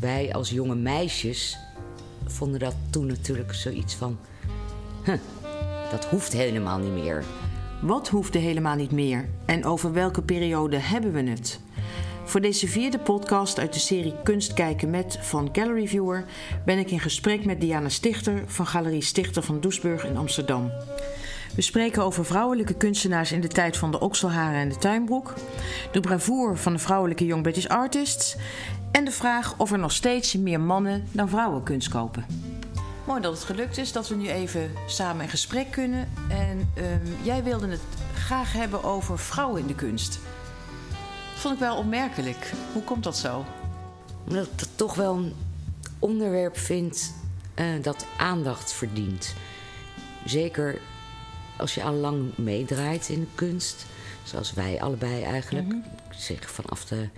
wij als jonge meisjes vonden dat toen natuurlijk zoiets van... Dat hoeft helemaal niet meer. Wat hoefde helemaal niet meer en over welke periode hebben we het? Voor deze vierde podcast uit de serie Kunst kijken met van Gallery Viewer ben ik in gesprek met Diana Stichter van Galerie Stichter van Doesburg in Amsterdam. We spreken over vrouwelijke kunstenaars in de tijd van de okselharen en de tuinbroek, de bravoure van de vrouwelijke Young British Artists en de vraag of er nog steeds meer mannen dan vrouwen kunst kopen. Mooi dat het gelukt is dat we nu even samen in gesprek kunnen. En ehm, jij wilde het graag hebben over vrouwen in de kunst. Dat vond ik wel opmerkelijk. Hoe komt dat zo? Omdat ik het toch wel een onderwerp vind eh, dat aandacht verdient. Zeker als je al lang meedraait in de kunst, zoals wij allebei eigenlijk, Mhm. zeg vanaf de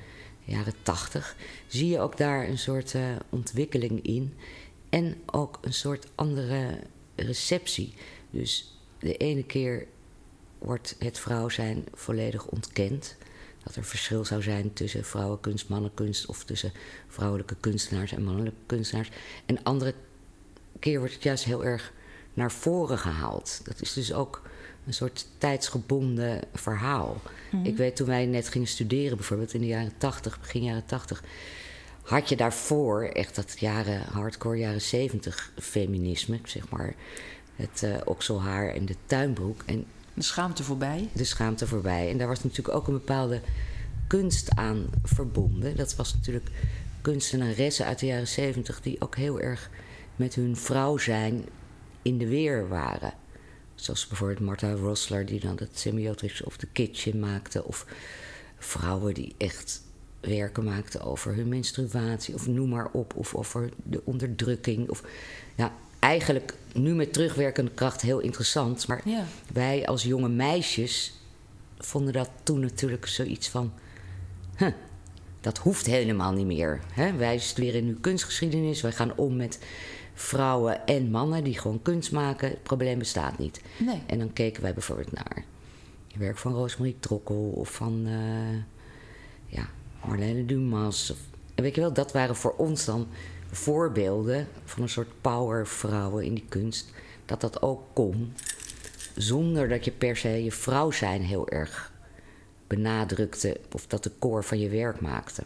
jaren tachtig, zie je ook daar een soort eh, ontwikkeling in. En ook een soort andere receptie. Dus de ene keer wordt het vrouw zijn volledig ontkend. Dat er verschil zou zijn tussen vrouwenkunst, mannenkunst... of tussen vrouwelijke kunstenaars en mannelijke kunstenaars. En andere keer wordt het juist heel erg naar voren gehaald. Dat is dus ook een soort tijdsgebonden verhaal. Ik weet toen wij net gingen studeren, bijvoorbeeld in de jaren 80, begin jaren 80, had je daarvoor echt dat jaren hardcore, jaren 70 feminisme, zeg maar. Het eh okselhaar en de tuinbroek en De schaamte voorbij. de schaamte voorbij. En daar was natuurlijk ook een bepaalde kunst aan verbonden. Dat was natuurlijk kunstenaressen uit de jaren 70 die ook heel erg met hun vrouw zijn in de weer waren. Zoals bijvoorbeeld Martha Rosler, die dan het semiotics of the kitchen maakte. Of vrouwen die echt werken maakten over hun menstruatie, of noem maar op. Of over de onderdrukking. Of, ja, eigenlijk nu met terugwerkende kracht heel interessant. Maar Ja. wij als jonge meisjes vonden dat toen natuurlijk zoiets van... Huh, dat hoeft helemaal niet meer. Hè? Wij studeren nu kunstgeschiedenis. Wij gaan om met vrouwen en mannen die gewoon kunst maken. Het probleem bestaat niet. Nee. En dan keken wij bijvoorbeeld naar het werk van Roosmarie Trokkel... of van eh, ja, Marlene Dumas. Of, en weet je wel, dat waren voor ons dan voorbeelden... van een soort powervrouwen in die kunst. Dat dat ook kon zonder dat je per se je vrouw zijn heel erg benadrukte of dat de core van je werk maakte.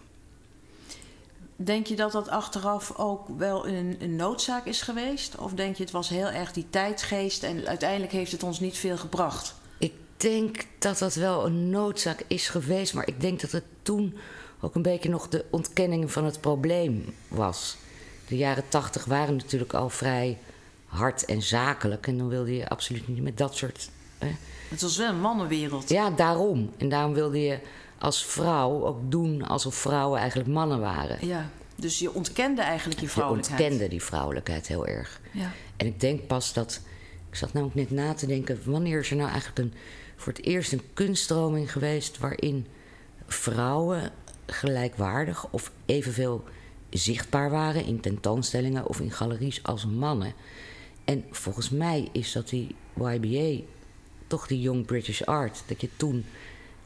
Denk je dat dat achteraf ook wel een, een noodzaak is geweest? Of denk je het was heel erg die tijdsgeest en uiteindelijk heeft het ons niet veel gebracht? Ik denk dat dat wel een noodzaak is geweest, maar ik denk dat het toen ook een beetje nog de ontkenning van het probleem was. De jaren tachtig waren natuurlijk al vrij hard en zakelijk en dan wilde je absoluut niet met dat soort. Hè, Het was wel een mannenwereld. Ja, daarom. En daarom wilde je als vrouw ook doen alsof vrouwen eigenlijk mannen waren. Ja, dus je ontkende eigenlijk je Je vrouwelijkheid. ontkende die vrouwelijkheid heel erg. Ja. En ik denk pas dat. Ik zat nou ook net na te denken. Wanneer is er nou eigenlijk een, voor het eerst een kunststroming geweest. waarin vrouwen gelijkwaardig of evenveel zichtbaar waren in tentoonstellingen of in galeries als mannen. En volgens mij is dat die YBA, toch die Young British Art. Dat je toen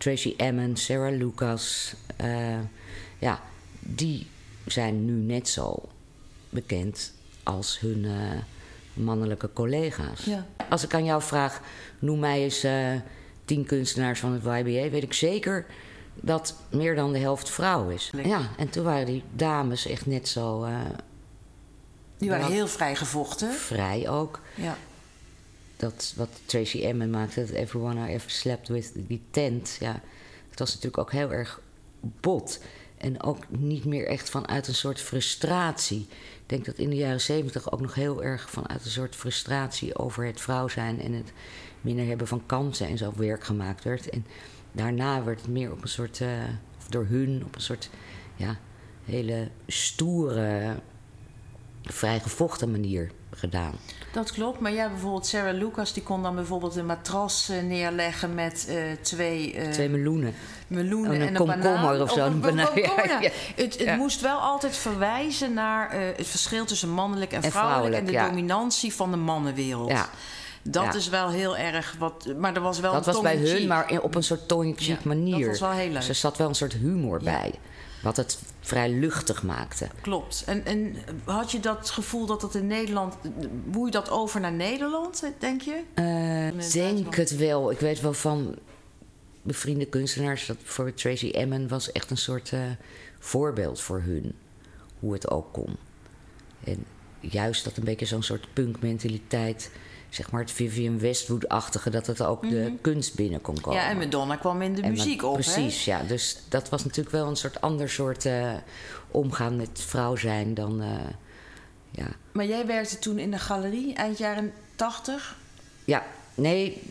Tracy Emin, Sarah Lucas, eh, ja, die zijn nu net zo bekend als hun eh, mannelijke collega's. Ja. Als ik aan jou vraag, noem mij eens eh, tien kunstenaars van het YBA, weet ik zeker dat meer dan de helft vrouw is. Lekker. Ja, en toen waren die dames echt net zo Die waren heel vrij gevochten. vrij ook. Ja. Dat wat Tracy Emin maakte, dat Everyone I Ever Slept With, die tent, ja, dat was natuurlijk ook heel erg bot. En ook niet meer echt vanuit een soort frustratie. Ik denk dat in de jaren zeventig ook nog heel erg vanuit een soort frustratie over het vrouw zijn en het minder hebben van kansen en zo werk gemaakt werd. En daarna werd het meer op een soort, eh, door hun, op een soort ja, hele stoere, vrijgevochten manier gedaan. Dat klopt, maar ja, bijvoorbeeld Sarah Lucas die kon dan bijvoorbeeld een matras eh, neerleggen met eh, twee, eh, Twee meloenen. meloenen Oh, een en een komkommer of zo, een een banaan, ja, komkommer, ja. Het, moest wel altijd verwijzen naar het verschil tussen mannelijk en, En vrouwelijk, en de dominantie van de mannenwereld. Dat Ja. is wel heel erg wat. Maar er was wel Dat een was bij hun, maar op een soort Ja, manier. dat was wel heel leuk. Er zat wel een soort humor Ja. bij. Wat het vrij luchtig maakte. Klopt. En, en had je dat gevoel dat dat in Nederland. Boe je dat over naar Nederland, denk je? Uh, denk het wel. Ik weet wel van bevriende kunstenaars dat bijvoorbeeld Tracy Emin was echt een soort uh, voorbeeld voor hun. Hoe het ook kon. En juist dat een beetje zo'n soort punkmentaliteit zeg maar het Vivian Westwood-achtige, dat het ook de mhm. kunst binnen kon komen. Ja, en Madonna kwam in de muziek op. Precies, ja. Dus dat was natuurlijk wel een soort ander soort uh, omgaan met vrouw zijn dan. Uh, ja. Maar jij werkte toen in de galerie eind jaren 80? Ja, nee,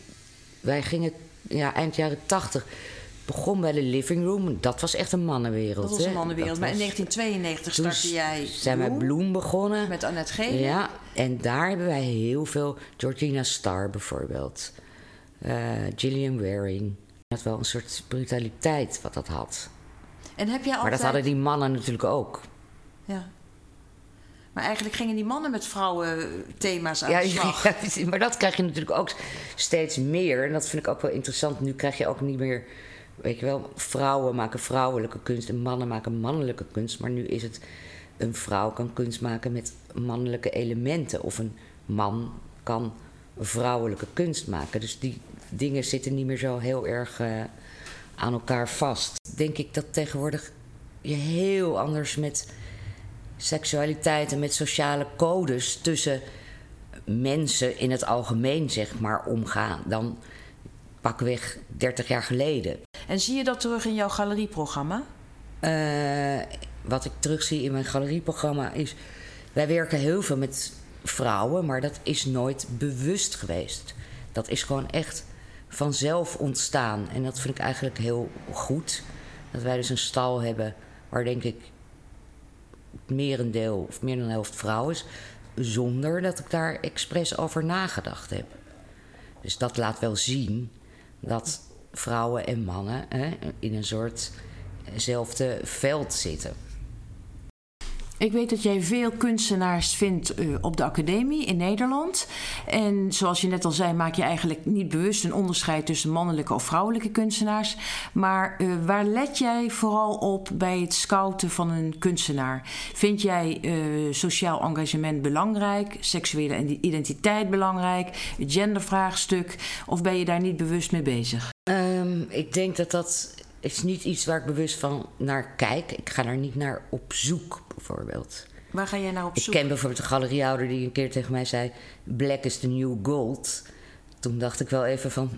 wij gingen ja, eind jaren 80 begon bij de living room. Dat was echt een mannenwereld. Dat was een mannenwereld. maar in 1992 startte jij. Zijn wij Bloem begonnen. Met Annette Gele. Ja, en daar hebben wij heel veel. Georgina Starr bijvoorbeeld. Uh, Gillian Waring. Dat wel een soort brutaliteit wat dat had. En heb jij altijd... Maar dat hadden die mannen natuurlijk ook. Ja. Maar eigenlijk gingen die mannen met vrouwen thema's aan de slag. Ja, maar dat krijg je natuurlijk ook steeds meer. En dat vind ik ook wel interessant. Nu krijg je ook niet meer weet je wel, vrouwen maken vrouwelijke kunst en mannen maken mannelijke kunst. Maar nu is het een vrouw kan kunst maken met mannelijke elementen. Of een man kan vrouwelijke kunst maken. Dus die dingen zitten niet meer zo heel erg uh, aan elkaar vast. Denk ik dat tegenwoordig je heel anders met seksualiteit en met sociale codes tussen mensen in het algemeen, zeg maar, omgaan dan pakweg 30 jaar geleden. En zie je dat terug in jouw galerieprogramma? Uh, wat ik terugzie in mijn galerieprogramma is... Wij werken heel veel met vrouwen, maar dat is nooit bewust geweest. Dat is gewoon echt vanzelf ontstaan. En dat vind ik eigenlijk heel goed. Dat wij dus een stal hebben waar denk ik merendeel of meer dan de helft vrouw is. Zonder dat ik daar expres over nagedacht heb. Dus dat laat wel zien dat vrouwen en mannen hè, in een soortzelfde veld zitten. Ik weet dat jij veel kunstenaars vindt uh, op de academie in Nederland. En zoals je net al zei, maak je eigenlijk niet bewust een onderscheid tussen mannelijke of vrouwelijke kunstenaars. Maar uh, waar let jij vooral op bij het scouten van een kunstenaar? Vind jij uh, sociaal engagement belangrijk, seksuele identiteit belangrijk, het gendervraagstuk? Of ben je daar niet bewust mee bezig? Um, ik denk dat dat is niet iets waar ik bewust van naar kijk. Ik ga daar niet naar op zoek, bijvoorbeeld. Waar ga jij naar op zoek? Ik ken bijvoorbeeld een galeriehouder die een keer tegen mij zei... Black is the new gold. Toen dacht ik wel even van...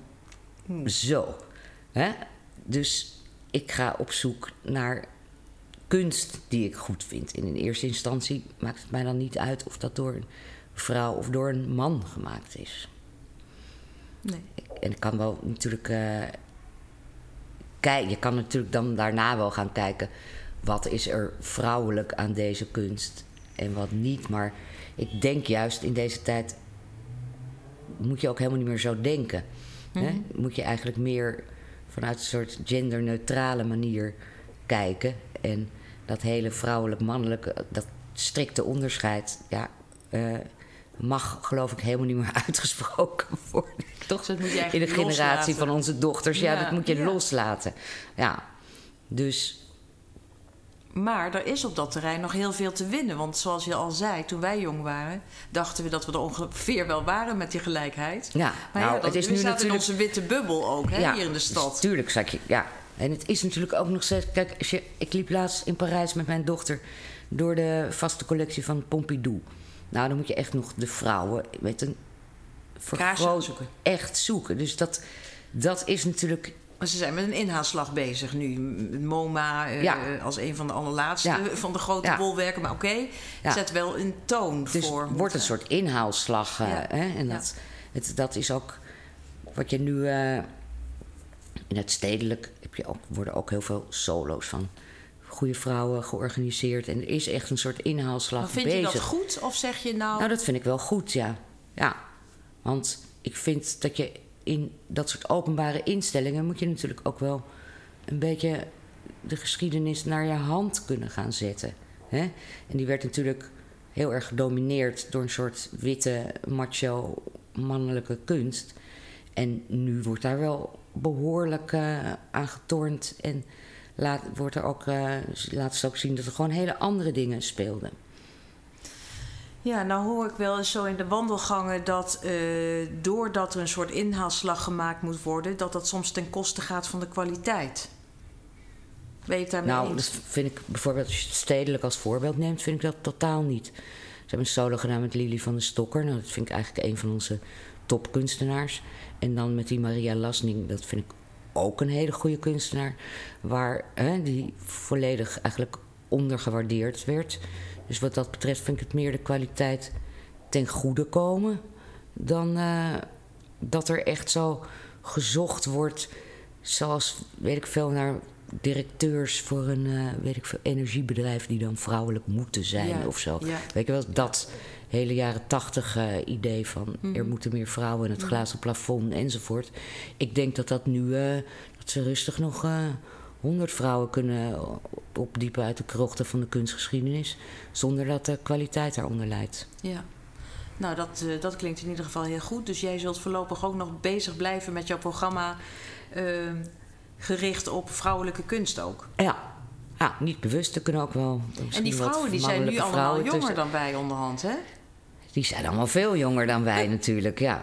Hmm. Zo. Hè? Dus ik ga op zoek naar kunst die ik goed vind. En in eerste instantie maakt het mij dan niet uit... of dat door een vrouw of door een man gemaakt is. Nee. En ik kan wel natuurlijk... Uh, kijk, je kan natuurlijk dan daarna wel gaan kijken. Wat is er vrouwelijk aan deze kunst en wat niet. Maar ik denk juist in deze tijd. moet je ook helemaal niet meer zo denken. hè? Mhm. Moet je eigenlijk meer vanuit een soort genderneutrale manier kijken. En dat hele vrouwelijk-mannelijke, dat strikte onderscheid. Ja, uh, mag geloof ik helemaal niet meer uitgesproken worden. Toch? Dat moet je In de generatie van onze dochters. Ja, dat moet je loslaten. Ja, dus... Maar er is op dat terrein nog heel veel te winnen. Want zoals je al zei, toen wij jong waren... dachten we dat we er ongeveer wel waren met die gelijkheid. Ja, maar nou, ja, dat, het is nu natuurlijk... in onze witte bubbel ook, hè, hier in de stad. tuurlijk, zeg je, ja. En het is natuurlijk ook nog steeds... Kijk, als je, ik liep laatst in Parijs met mijn dochter... door de vaste collectie van Pompidou... Nou, dan moet je echt nog de vrouwen met een vergroot zoeken. echt zoeken. Dus dat, dat is natuurlijk. Ze zijn met een inhaalslag bezig nu. MoMA uh, als een van de allerlaatste van de grote ja. bolwerken. Maar oké, zet wel een toon dus voor. Het wordt een soort inhaalslag. Uh, hè? En dat, het, dat is ook wat je nu... Uh, in het stedelijk heb je ook, worden ook heel veel solo's van goede vrouwen georganiseerd. En er is echt een soort inhaalslag maar vind bezig. je dat goed of zeg je nou... Nou, dat vind ik wel goed, ja. Ja, want ik vind dat je in dat soort openbare instellingen... moet je natuurlijk ook wel een beetje de geschiedenis naar je hand kunnen gaan zetten. Hè? En die werd natuurlijk heel erg gedomineerd door een soort witte, macho, mannelijke kunst. En nu wordt daar wel behoorlijk uh, aan getornd en laat, wordt er ook, uh, laat ze ook zien dat er gewoon hele andere dingen speelden. Ja, nou hoor ik wel eens zo in de wandelgangen dat uh, doordat er een soort inhaalslag gemaakt moet worden, dat dat soms ten koste gaat van de kwaliteit. Weet je daarmee Nou, dat vind ik bijvoorbeeld als je het stedelijk als voorbeeld neemt, vind ik dat totaal niet. Ze hebben een solo gedaan met Lily van der Stokker. Nou, dat vind ik eigenlijk een van onze topkunstenaars. En dan met die Maria Lasning, dat vind ik ook een hele goede kunstenaar. Waar hè, die volledig eigenlijk ondergewaardeerd werd. Dus wat dat betreft vind ik het meer de kwaliteit ten goede komen. Dan uh, dat er echt zo gezocht wordt. Zoals, weet ik veel, naar directeurs voor een uh, weet ik veel, energiebedrijf die dan vrouwelijk moeten zijn Ja, of zo. ja. Weet je wel, dat hele jaren tachtig eh, idee van Mhm. er moeten meer vrouwen in het glazen plafond enzovoort. Ik denk dat dat nu, eh, dat ze rustig nog honderd vrouwen kunnen opdiepen uit de krochten van de kunstgeschiedenis. Zonder dat de kwaliteit daaronder leidt. Ja. Nou, dat, eh, dat klinkt in ieder geval heel goed. Dus jij zult voorlopig ook nog bezig blijven met jouw programma eh, gericht op vrouwelijke kunst ook. Ja. Ja, niet bewust. Er kunnen ook wel. En die vrouwen die zijn nu allemaal jonger tussen- dan wij onderhand, hè? Die zijn allemaal veel jonger dan wij natuurlijk, ja.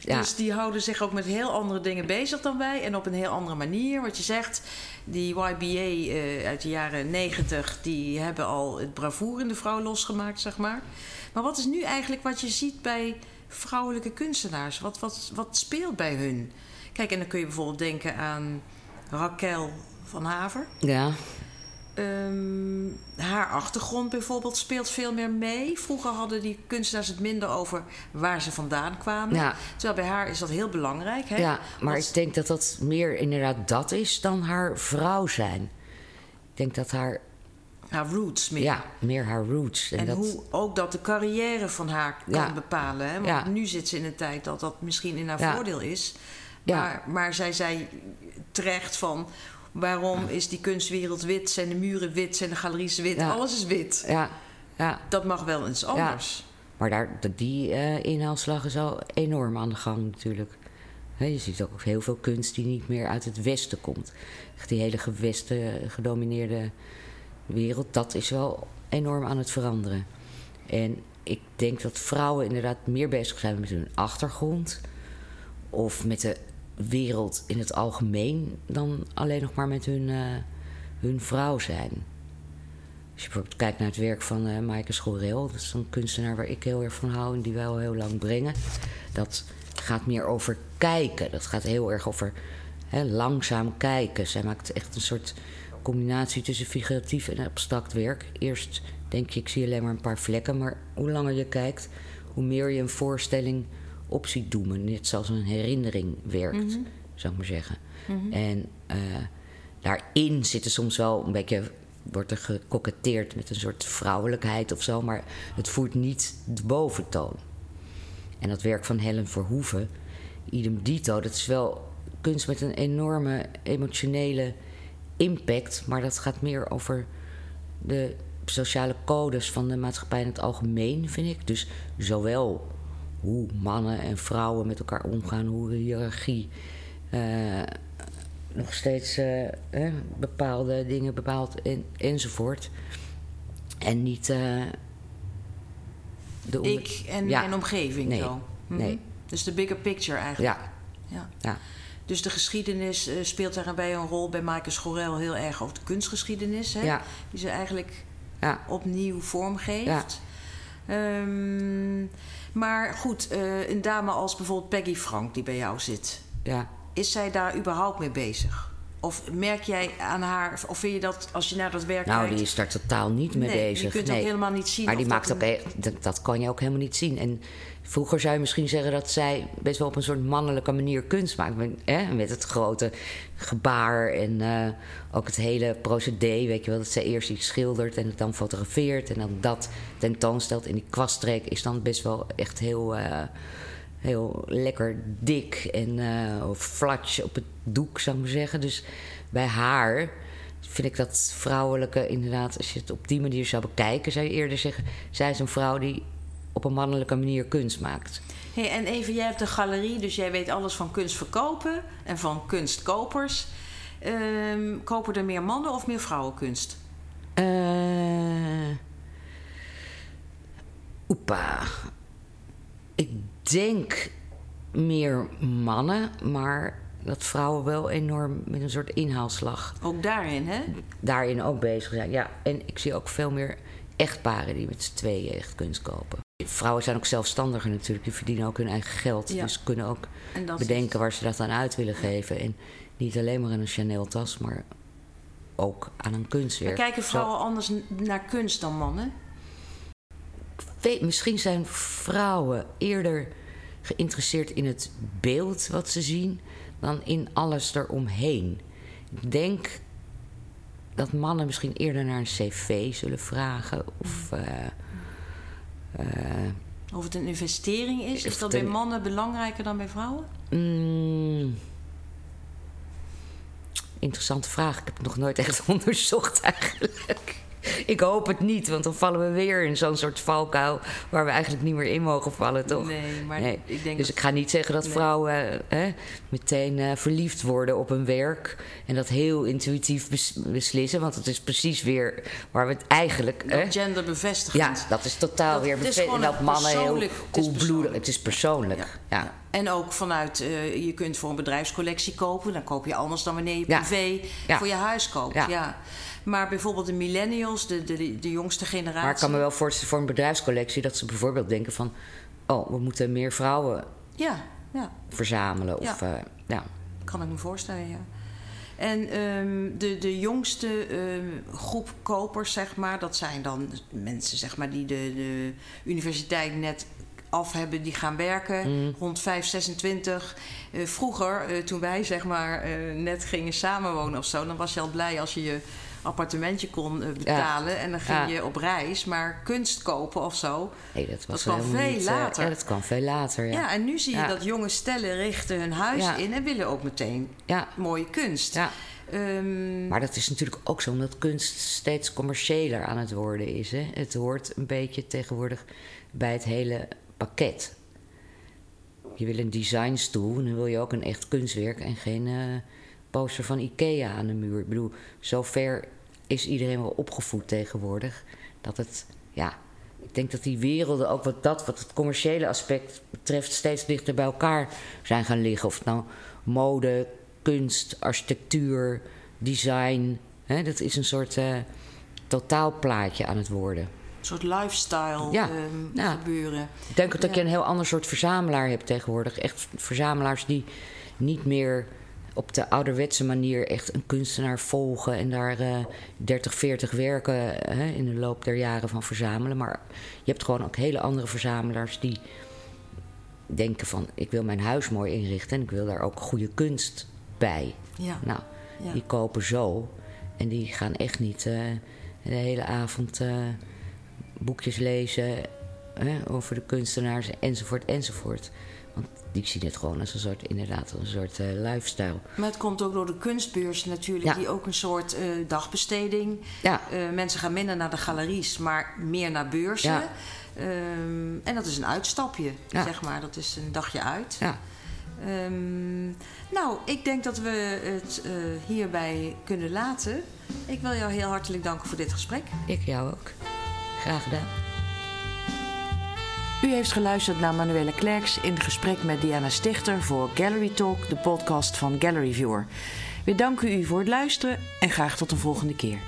ja. Dus die houden zich ook met heel andere dingen bezig dan wij. En op een heel andere manier. Wat je zegt, die YBA eh, uit de jaren 90... die hebben al het bravoure in de vrouw losgemaakt, zeg maar. Maar wat is nu eigenlijk wat je ziet bij vrouwelijke kunstenaars? Wat, wat, wat speelt bij hun? Kijk, en dan kun je bijvoorbeeld denken aan Raquel van Haver. ja. Ehm, haar achtergrond bijvoorbeeld speelt veel meer mee. Vroeger hadden die kunstenaars het minder over waar ze vandaan kwamen. Ja. Terwijl bij haar is dat heel belangrijk. Hè? Ja, maar Want- ik denk dat dat meer inderdaad dat is dan haar vrouw zijn. Ik denk dat haar, haar roots meer. ja, meer haar roots. En, dat, hoe ook dat de carrière van haar kan Ja. bepalen. Hè? Want Ja. nu zit ze in een tijd dat dat misschien in haar voordeel is. Ja. Maar, maar zij zei terecht van... waarom is die kunstwereld wit? Zijn de muren wit? Zijn de galeries wit? Ja. Alles is wit. Ja, ja, Dat mag wel eens anders. maar daar, die eh, inhaalslag is al enorm aan de gang natuurlijk. Je ziet ook heel veel kunst die niet meer uit het Westen komt. Die hele gewesten gedomineerde wereld, dat is wel enorm aan het veranderen. En ik denk dat vrouwen inderdaad meer bezig zijn met hun achtergrond. Of met de wereld in het algemeen dan alleen nog maar met hun, eh, hun vrouw zijn. Als je bijvoorbeeld kijkt naar het werk van eh Maaike Schorel, dat is een kunstenaar waar ik heel erg van hou en die wij al heel lang brengen. Dat gaat meer over kijken. Dat gaat heel erg over hè, langzaam kijken. Zij maakt echt een soort combinatie tussen figuratief en abstract werk. Eerst denk je, ik zie alleen maar een paar vlekken, maar hoe langer je kijkt, hoe meer je een voorstelling op ziet doemen. Net zoals een herinnering werkt, zou ik maar zeggen. En eh, daarin zitten soms wel een beetje, wordt er gekoketteerd met een soort vrouwelijkheid of zo, maar het voert niet de boventoon. En dat werk van Helen Verhoeven, idem dito, dat is wel kunst met een enorme emotionele impact, maar dat gaat meer over de sociale codes van de maatschappij in het algemeen, vind ik. Dus zowel hoe mannen en vrouwen met elkaar omgaan, hoe de hiërarchie eh, nog steeds eh, bepaalde dingen bepaalt en, enzovoort. En niet eh, de onder- Ik en Ja. mijn omgeving Nee. zo. Mhm. Nee. Dus de bigger picture eigenlijk. Ja, Ja. ja. Dus de geschiedenis eh, speelt daarbij een rol bij Maaike Schorel heel erg over de kunstgeschiedenis. Hè? Ja. Die ze eigenlijk Ja. opnieuw vormgeeft. Ja. Maar goed, eh, een dame als bijvoorbeeld Peggy Frank die bij jou zit. ja. Is zij daar überhaupt mee bezig? Of merk jij aan haar, of vind je dat als je naar dat werk Nou, kijkt... die is daar totaal niet mee Nee, bezig. je kunt nee. ook helemaal niet zien Maar die maakt ook, een- dat, dat kan je ook helemaal niet zien. En vroeger zou je misschien zeggen dat zij best wel op een soort mannelijke manier kunst maakt. Met, hè, met het grote gebaar en eh, ook het hele procedé. Weet je wel, dat zij eerst iets schildert en het dan fotografeert en dan dat tentoonstelt. En die kwaststreek is dan best wel echt heel, eh, heel lekker dik en eh flatsch op het doek, zou ik maar zeggen. Dus bij haar vind ik dat vrouwelijke inderdaad, als je het op die manier zou bekijken, zou je eerder zeggen: zij is een vrouw die op een mannelijke manier kunst maakt. Hey, en even, jij hebt een galerie, dus jij weet alles van kunst verkopen en van kunstkopers. Ehm, kopen er meer mannen of meer vrouwenkunst? Eh oepa. Denk meer mannen, maar dat vrouwen wel enorm met een soort inhaalslag Ook daarin, hè? daarin ook bezig zijn. Ja, en ik zie ook veel meer echtparen die met z'n tweeën echt kunst kopen. Vrouwen zijn ook zelfstandiger natuurlijk, die verdienen ook hun eigen geld. Ja. Dus kunnen ook is- bedenken waar ze dat aan uit willen geven. En niet alleen maar aan een Chanel-tas, maar ook aan een Maar kunstwerk. kijken Zo- vrouwen anders naar kunst dan mannen? Weet- misschien zijn vrouwen eerder geïnteresseerd in het beeld wat ze zien dan in alles eromheen. Ik denk dat mannen misschien eerder naar een cv zullen vragen of. eh, eh, Of het een investering is? Is dat bij mannen belangrijker dan bij vrouwen? mm, interessante vraag. Ik heb het nog nooit echt onderzocht eigenlijk. Ik hoop het niet, want dan vallen we weer in zo'n soort valkuil waar we eigenlijk niet meer in mogen vallen, toch? Nee, maar Nee. ik denk dus dat... ik ga niet zeggen dat Nee. vrouwen hè, meteen eh, verliefd worden op hun werk en dat heel intuïtief bes- beslissen, want het is precies weer waar we het eigenlijk. hè, dat gender bevestigend. ja, dat is totaal Dat- weer gewoon dat mannen heel persoonlijk- het is koelbloedig. persoonlijk. Het is persoonlijk. Ja. En ook vanuit, eh, je kunt voor een bedrijfscollectie kopen. Dan koop je anders dan wanneer je privé Ja. voor je huis koopt. Ja. Ja. Maar bijvoorbeeld de millennials, de, de, de jongste generatie. Maar ik kan me wel voorstellen voor een bedrijfscollectie dat ze bijvoorbeeld denken van, oh, we moeten meer vrouwen Ja, ja, verzamelen. Of, Ja. ja. ja. kan ik me voorstellen, ja. En ehm, de, de jongste ehm, groep kopers, zeg maar, dat zijn dan mensen zeg maar, die de, de universiteit net af hebben, die gaan werken, Mm. rond 5, 26. Eh, vroeger, eh, toen wij zeg maar eh, net gingen samenwonen of zo, dan was je al blij als je je appartementje kon betalen en dan ging Ja. je op reis. Maar kunst kopen of zo, Nee, dat was kwam veel niet, later. ja, dat kwam veel later. ja. Ja. en nu zie je dat jonge stellen richten hun huis in en willen ook meteen mooie kunst. ja. Ehm, Maar dat is natuurlijk ook zo omdat kunst steeds commerciëler aan het worden is. Hè? Het hoort een beetje tegenwoordig bij het hele pakket. Je wil een designstoel en dan wil je ook een echt kunstwerk en geen eh, poster van Ikea aan de muur. Ik bedoel, zover is iedereen wel opgevoed tegenwoordig. Dat het, ja, ik denk dat die werelden ook wat dat, wat het commerciële aspect betreft, steeds dichter bij elkaar zijn gaan liggen. Of nou mode, kunst, architectuur, design. Hè, dat is een soort eh, totaalplaatje aan het worden. Een soort lifestyle Ja, ehm, ja. gebeuren. Ik denk ook dat je een heel ander soort verzamelaar hebt tegenwoordig. Echt verzamelaars die niet meer op de ouderwetse manier echt een kunstenaar volgen en daar eh 30, 40 werken hè, in de loop der jaren van verzamelen. Maar je hebt gewoon ook hele andere verzamelaars die denken van ik wil mijn huis mooi inrichten en ik wil daar ook goede kunst bij. Ja. Nou, Ja. die kopen zo en die gaan echt niet eh, de hele avond eh, boekjes lezen hè, over de kunstenaars enzovoort enzovoort. Want die zien het gewoon als een soort, inderdaad, een soort eh, lifestyle. Maar het komt ook door de kunstbeurs natuurlijk, Ja. die ook een soort eh, dagbesteding. Ja, Eh, mensen gaan minder naar de galeries, maar meer naar beurzen. Ja. Ehm, en dat is een uitstapje, zeg maar. Dat is een dagje uit. ja. Ehm, nou, ik denk dat we het hierbij kunnen laten. Ik wil jou heel hartelijk danken voor dit gesprek. ik jou ook. Graag gedaan. U heeft geluisterd naar Manuele Klerks in gesprek met Diana Stichter voor Gallery Talk, de podcast van Gallery Viewer. We danken u voor het luisteren en graag tot een volgende keer.